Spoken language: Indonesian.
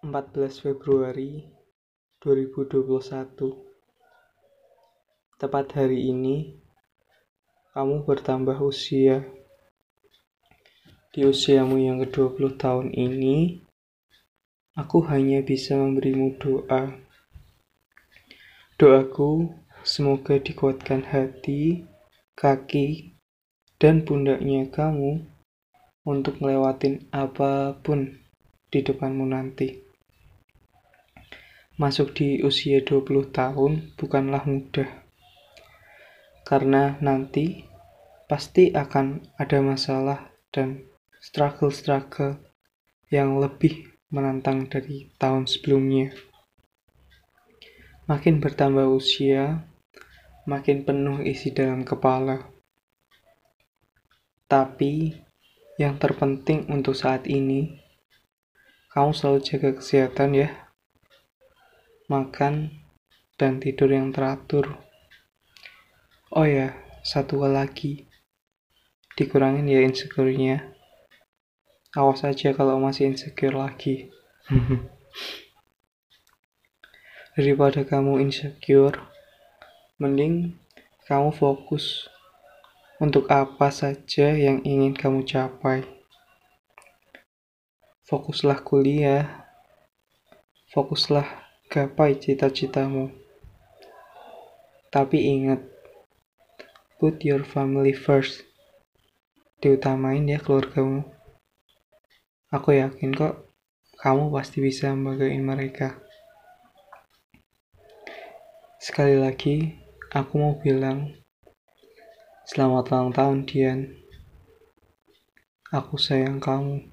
14 Februari 2021 Tepat hari ini kamu bertambah usia. Di usiamu yang ke-20 tahun ini aku hanya bisa memberimu doa. Doaku semoga dikuatkan hati, kaki, dan pundaknya kamu untuk ngelewatin apa pun di depanmu nanti. Masuk di usia 20 tahun bukanlah mudah. Karena nanti pasti akan ada masalah dan struggle-struggle yang lebih menantang dari tahun sebelumnya. Makin bertambah usia, makin penuh isi dalam kepala. Tapi yang terpenting untuk saat ini, kamu selalu jaga kesehatan ya makan, dan tidur yang teratur. Oh ya, satu hal lagi. Dikurangin ya insecure-nya. Awas aja kalau masih insecure lagi. Daripada kamu insecure, mending kamu fokus untuk apa saja yang ingin kamu capai. Fokuslah kuliah, fokuslah gapai cita-citamu. Tapi ingat, put your family first. Diutamain ya keluargamu. Aku yakin kok kamu pasti bisa membagain mereka. Sekali lagi, aku mau bilang selamat ulang tahun Dian. Aku sayang kamu.